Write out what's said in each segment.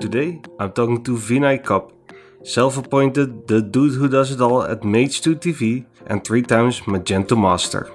Today I'm talking to Vinai Kopp, self appointed the dude who does it all at Mage2 TV and three times Magento Master.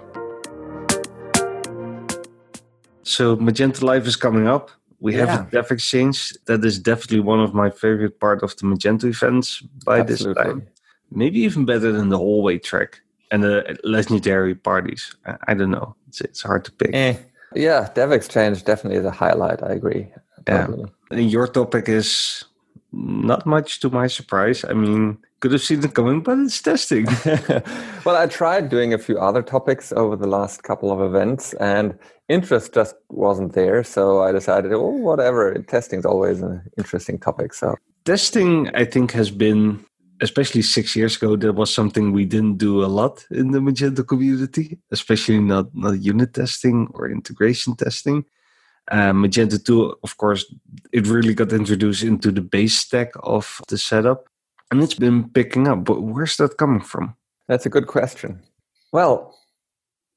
So, Magento Live is coming up. We yeah. have a dev exchange. That is definitely one of my favorite part of the Magento events by Absolutely. this time. Maybe even better than the hallway track and the legendary parties. I, I don't know. It's, it's hard to pick. Eh. Yeah, Dev Exchange definitely is a highlight. I agree. Yeah. And your topic is not much to my surprise. I mean, could have seen it coming, but it's testing. well, I tried doing a few other topics over the last couple of events, and interest just wasn't there. So I decided, oh, whatever. Testing is always an interesting topic. So testing, I think, has been especially six years ago, that was something we didn't do a lot in the Magento community, especially not, not unit testing or integration testing. Uh, Magento 2, of course, it really got introduced into the base stack of the setup, and it's been picking up. But where's that coming from? That's a good question. Well,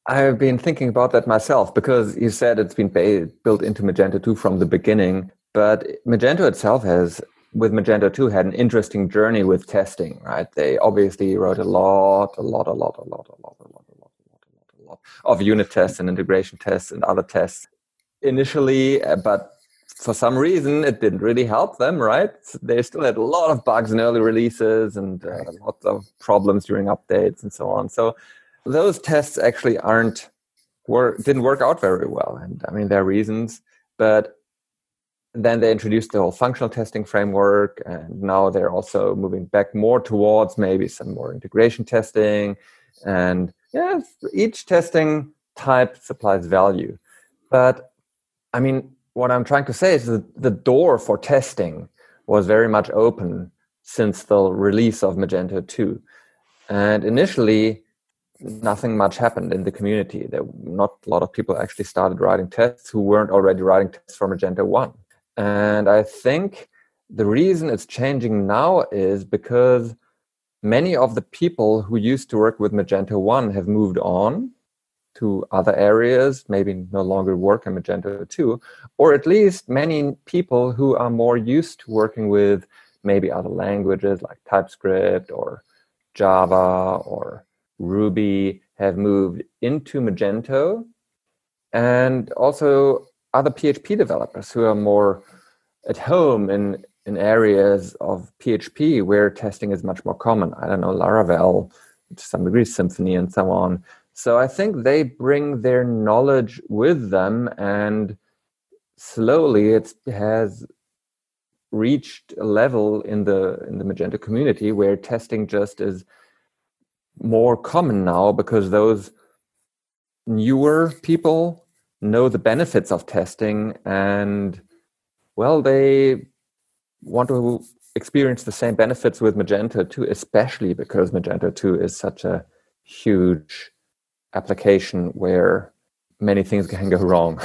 I've been thinking about that myself because you said it's been built into Magento 2 from the beginning, but Magento itself has with Magento 2 had an interesting journey with testing, right? They obviously wrote a lot, a lot, a lot, a lot, a lot, a lot, a lot, a lot, a lot of unit tests and integration tests and other tests initially, but for some reason it didn't really help them, right? They still had a lot of bugs in early releases and uh, lots of problems during updates and so on. So those tests actually aren't were didn't work out very well, and I mean there are reasons, but then they introduced the whole functional testing framework and now they're also moving back more towards maybe some more integration testing and yeah each testing type supplies value but i mean what i'm trying to say is that the door for testing was very much open since the release of magento 2 and initially nothing much happened in the community. There not a lot of people actually started writing tests who weren't already writing tests for magento 1 and I think the reason it's changing now is because many of the people who used to work with Magento 1 have moved on to other areas, maybe no longer work in Magento 2, or at least many people who are more used to working with maybe other languages like TypeScript or Java or Ruby have moved into Magento. And also other PHP developers who are more at home in in areas of PHP where testing is much more common. I don't know Laravel, to some degree Symfony, and so on. So I think they bring their knowledge with them, and slowly it has reached a level in the in the Magento community where testing just is more common now because those newer people know the benefits of testing and well they want to experience the same benefits with magento 2 especially because magento 2 is such a huge application where many things can go wrong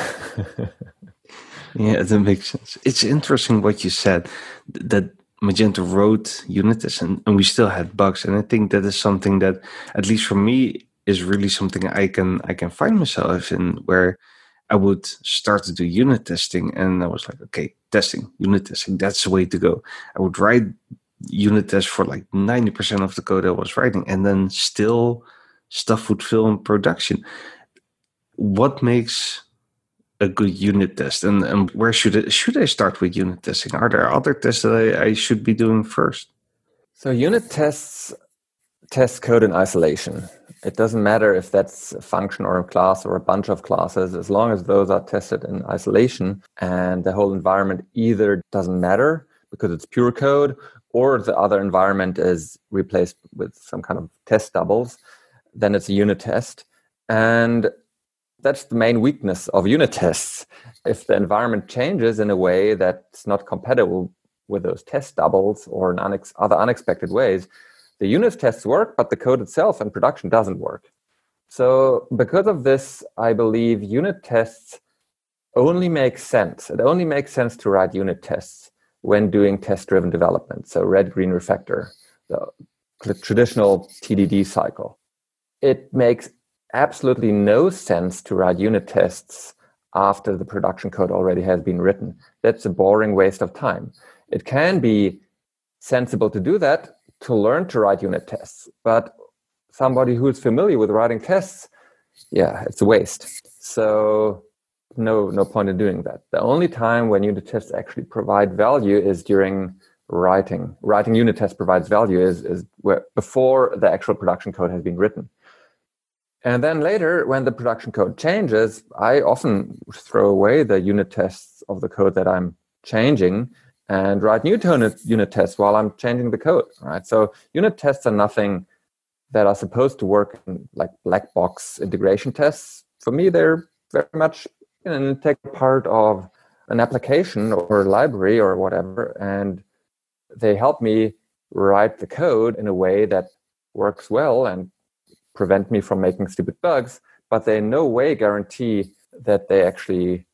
yeah that makes sense it's interesting what you said that magento wrote unit tests and, and we still had bugs and i think that is something that at least for me is really something i can i can find myself in where I would start to do unit testing, and I was like, okay, testing, unit testing, that's the way to go. I would write unit tests for like 90% of the code I was writing, and then still stuff would fail in production. What makes a good unit test, and, and where should it should I start with unit testing? Are there other tests that I, I should be doing first? So unit tests test code in isolation. It doesn't matter if that's a function or a class or a bunch of classes, as long as those are tested in isolation and the whole environment either doesn't matter because it's pure code or the other environment is replaced with some kind of test doubles, then it's a unit test. And that's the main weakness of unit tests. If the environment changes in a way that's not compatible with those test doubles or in unex- other unexpected ways, the unit tests work, but the code itself and production doesn't work. So, because of this, I believe unit tests only make sense. It only makes sense to write unit tests when doing test driven development. So, red green refactor, the traditional TDD cycle. It makes absolutely no sense to write unit tests after the production code already has been written. That's a boring waste of time. It can be sensible to do that to learn to write unit tests, but somebody who's familiar with writing tests, yeah, it's a waste. So no no point in doing that. The only time when unit tests actually provide value is during writing. Writing unit tests provides value is is where, before the actual production code has been written. And then later, when the production code changes, I often throw away the unit tests of the code that I'm changing and write new unit tests while I'm changing the code. Right. So unit tests are nothing that are supposed to work in like black box integration tests. For me, they're very much an integral part of an application or a library or whatever, and they help me write the code in a way that works well and prevent me from making stupid bugs. But they in no way guarantee that they actually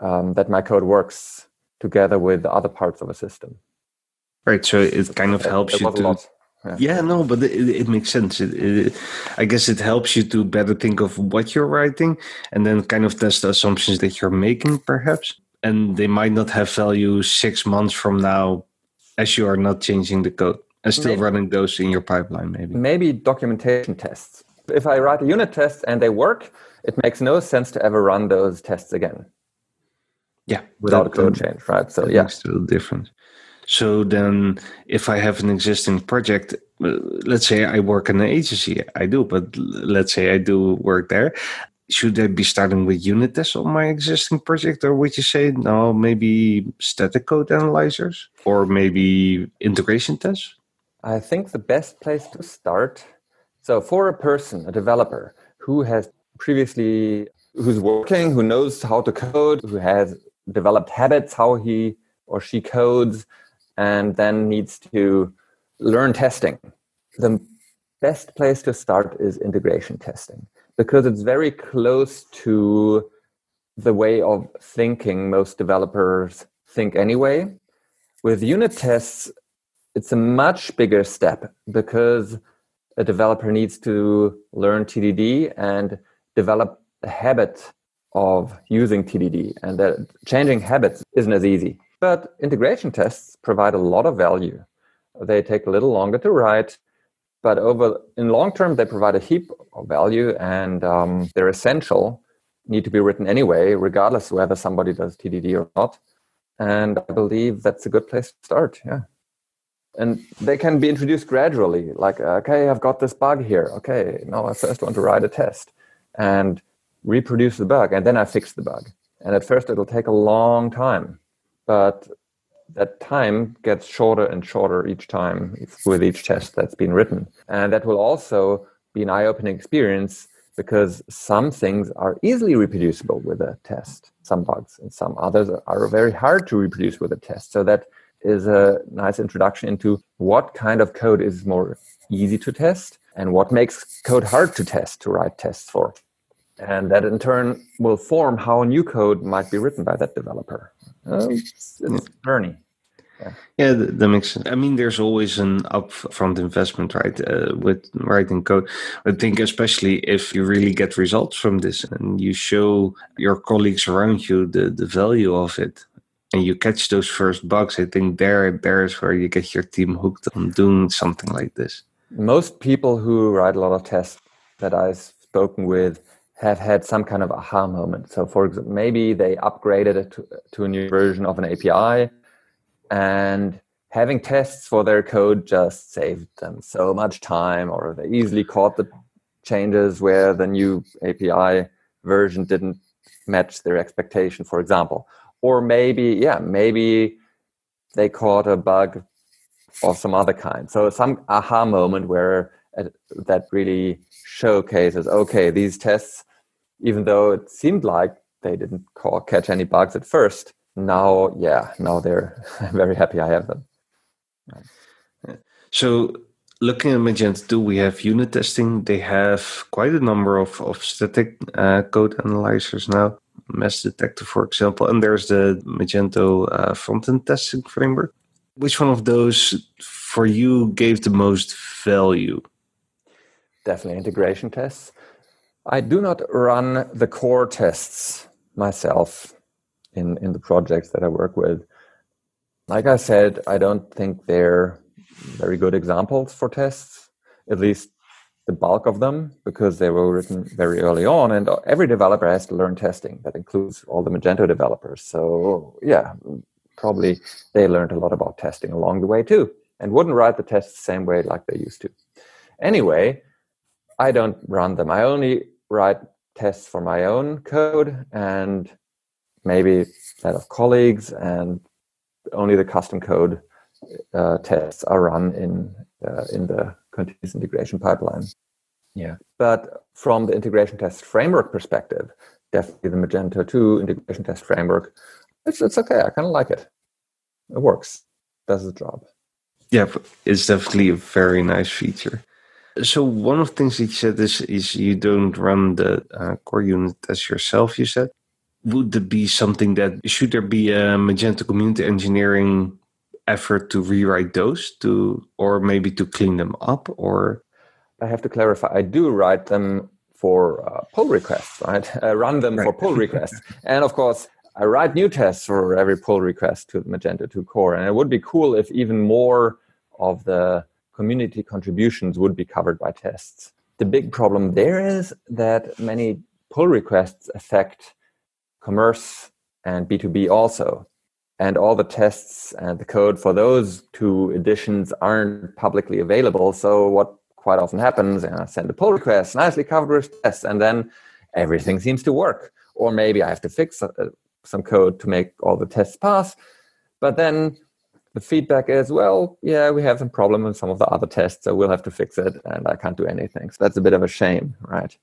um, that my code works together with the other parts of a system. Right. So it kind of helps you to. Yeah. yeah. no, but it, it makes sense. It, it, I guess it helps you to better think of what you're writing and then kind of test the assumptions that you're making, perhaps. And they might not have value six months from now as you are not changing the code and still maybe, running those in your pipeline, maybe. Maybe documentation tests. If I write a unit test and they work, it makes no sense to ever run those tests again. Yeah. Without a code change, right? So, yeah. Makes a difference. So then, if I have an existing project, uh, let's say I work in an agency, I do, but let's say I do work there. Should I be starting with unit tests on my existing project, or would you say no, maybe static code analyzers, or maybe integration tests? I think the best place to start. So, for a person, a developer who has previously, who's working, who knows how to code, who has developed habits, how he or she codes, and then needs to learn testing. The best place to start is integration testing because it's very close to the way of thinking most developers think anyway. With unit tests, it's a much bigger step because a developer needs to learn TDD and develop a habit of using TDD. And that changing habits isn't as easy. But integration tests provide a lot of value. They take a little longer to write, but over in long term they provide a heap of value, and um, they're essential. Need to be written anyway, regardless whether somebody does TDD or not. And I believe that's a good place to start. Yeah, and they can be introduced gradually. Like, uh, okay, I've got this bug here. Okay, now I first want to write a test and reproduce the bug, and then I fix the bug. And at first, it'll take a long time but that time gets shorter and shorter each time with each test that's been written. And that will also be an eye opening experience because some things are easily reproducible with a test, some bugs, and some others are very hard to reproduce with a test. So that is a nice introduction into what kind of code is more easy to test and what makes code hard to test, to write tests for. And that in turn will form how a new code might be written by that developer. It's, it's journey. Yeah. yeah, that makes sense. I mean, there's always an upfront investment, right, uh, with writing code. I think especially if you really get results from this and you show your colleagues around you the, the value of it, and you catch those first bugs, I think there there's where you get your team hooked on doing something like this. Most people who write a lot of tests that I've spoken with have had some kind of aha moment. So, for example, maybe they upgraded it to, to a new version of an API, and having tests for their code just saved them so much time, or they easily caught the changes where the new API version didn't match their expectation, for example. Or maybe, yeah, maybe they caught a bug of some other kind. So, some aha moment where uh, that really showcases okay, these tests even though it seemed like they didn't call, catch any bugs at first. Now, yeah, now they're very happy I have them. So, looking at Magento 2, we have unit testing. They have quite a number of, of static uh, code analyzers now, Mess Detector, for example, and there's the Magento uh, front-end testing framework. Which one of those for you gave the most value? Definitely integration tests. I do not run the core tests myself in in the projects that I work with. Like I said, I don't think they're very good examples for tests, at least the bulk of them, because they were written very early on, and every developer has to learn testing. That includes all the Magento developers. So yeah, probably they learned a lot about testing along the way too, and wouldn't write the tests the same way like they used to. Anyway, I don't run them. I only write tests for my own code and maybe that of colleagues, and only the custom code uh, tests are run in uh, in the continuous integration pipeline. Yeah, but from the integration test framework perspective, definitely the Magento 2 integration test framework, it's it's okay. I kind of like it. It works, does the job. Yeah, it's definitely a very nice feature. So one of the things that you said is is you don't run the uh, core unit as yourself. You said, would there be something that should there be a Magento community engineering effort to rewrite those to, or maybe to clean them up, or? I have to clarify. I do write them for uh, pull requests, right? I run them right. for pull requests, and of course. I write new tests for every pull request to the Magento 2 core. And it would be cool if even more of the community contributions would be covered by tests. The big problem there is that many pull requests affect commerce and B2B also. And all the tests and the code for those two editions aren't publicly available. So, what quite often happens, I send a pull request, nicely covered with tests, and then everything seems to work. Or maybe I have to fix uh, some code to make all the tests pass. But then the feedback is, well, yeah, we have some problem with some of the other tests, so we'll have to fix it, and I can't do anything. So that's a bit of a shame, right?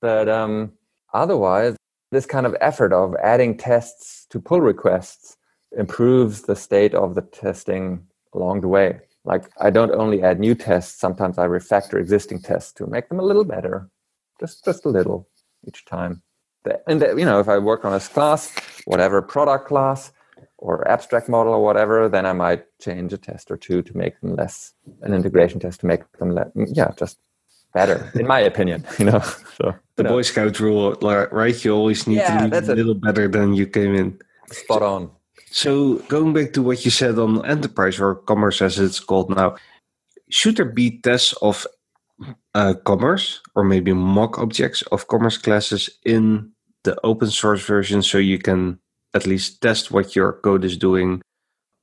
But um, otherwise, this kind of effort of adding tests to pull requests improves the state of the testing along the way. Like I don't only add new tests, sometimes I refactor existing tests to make them a little better, just just a little each time. And that, you know, if I work on a class, whatever product class, or abstract model or whatever, then I might change a test or two to make them less an integration test to make them let yeah just better in my opinion. You know, so the Boy Scout rule, right? You always need yeah, to be a little better than you came in. Spot on. So going back to what you said on enterprise or commerce as it's called now, should there be tests of uh, commerce or maybe mock objects of commerce classes in the open source version so you can at least test what your code is doing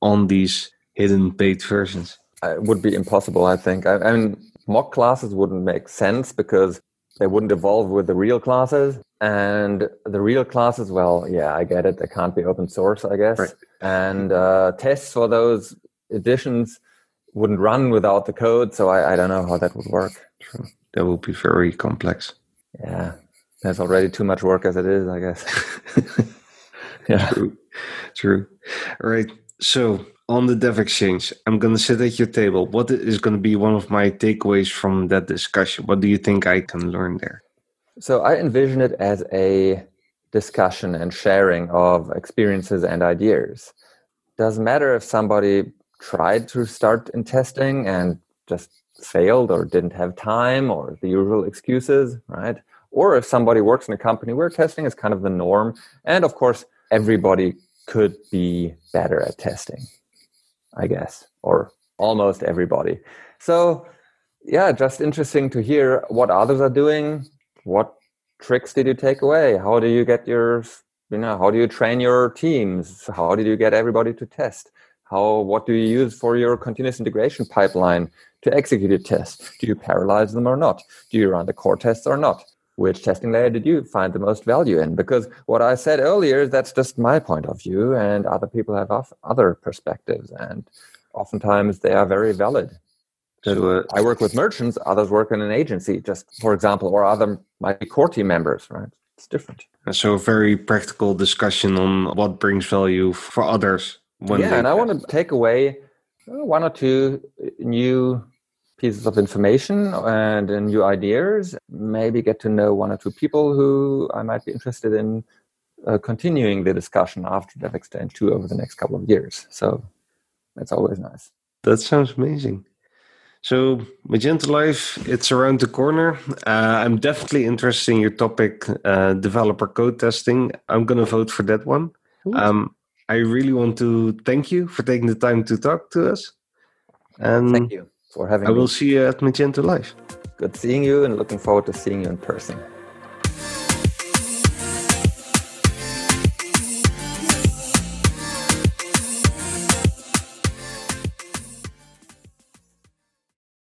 on these hidden paid versions? Uh, it would be impossible, I think. I, I mean, mock classes wouldn't make sense because they wouldn't evolve with the real classes. And the real classes, well, yeah, I get it. They can't be open source, I guess. Right. And uh, tests for those editions wouldn't run without the code. So I, I don't know how that would work. True. That would be very complex. Yeah. There's already too much work as it is, I guess. yeah. True. True. All right. So on the Dev Exchange, I'm going to sit at your table. What is going to be one of my takeaways from that discussion? What do you think I can learn there? So I envision it as a discussion and sharing of experiences and ideas. Doesn't matter if somebody tried to start in testing and just failed or didn't have time or the usual excuses, right? Or if somebody works in a company where testing is kind of the norm. And of course, everybody could be better at testing, I guess, or almost everybody. So, yeah, just interesting to hear what others are doing. What tricks did you take away? How do you get your, you know, how do you train your teams? How did you get everybody to test? How, what do you use for your continuous integration pipeline to execute a test? Do you parallelize them or not? Do you run the core tests or not? Which testing layer did you find the most value in? Because what I said earlier, that's just my point of view, and other people have other perspectives, and oftentimes they are very valid. So, uh, I work with merchants, others work in an agency, just for example, or other might be core team members, right? It's different. So, a very practical discussion on what brings value for others. yeah, and I want to take away uh, one or two new pieces of information and new ideas. Maybe get to know one or two people who I might be interested in uh, continuing the discussion after Dev Exchange 2 over the next couple of years. So that's always nice. That sounds amazing. So Magento Live, it's around the corner. Uh, I'm definitely interested in your topic, uh, developer code testing. I'm going to vote for that one. Um, I really want to thank you for taking the time to talk to us. And thank you for having I me. will see you at Magento Live. Good seeing you and looking forward to seeing you in person.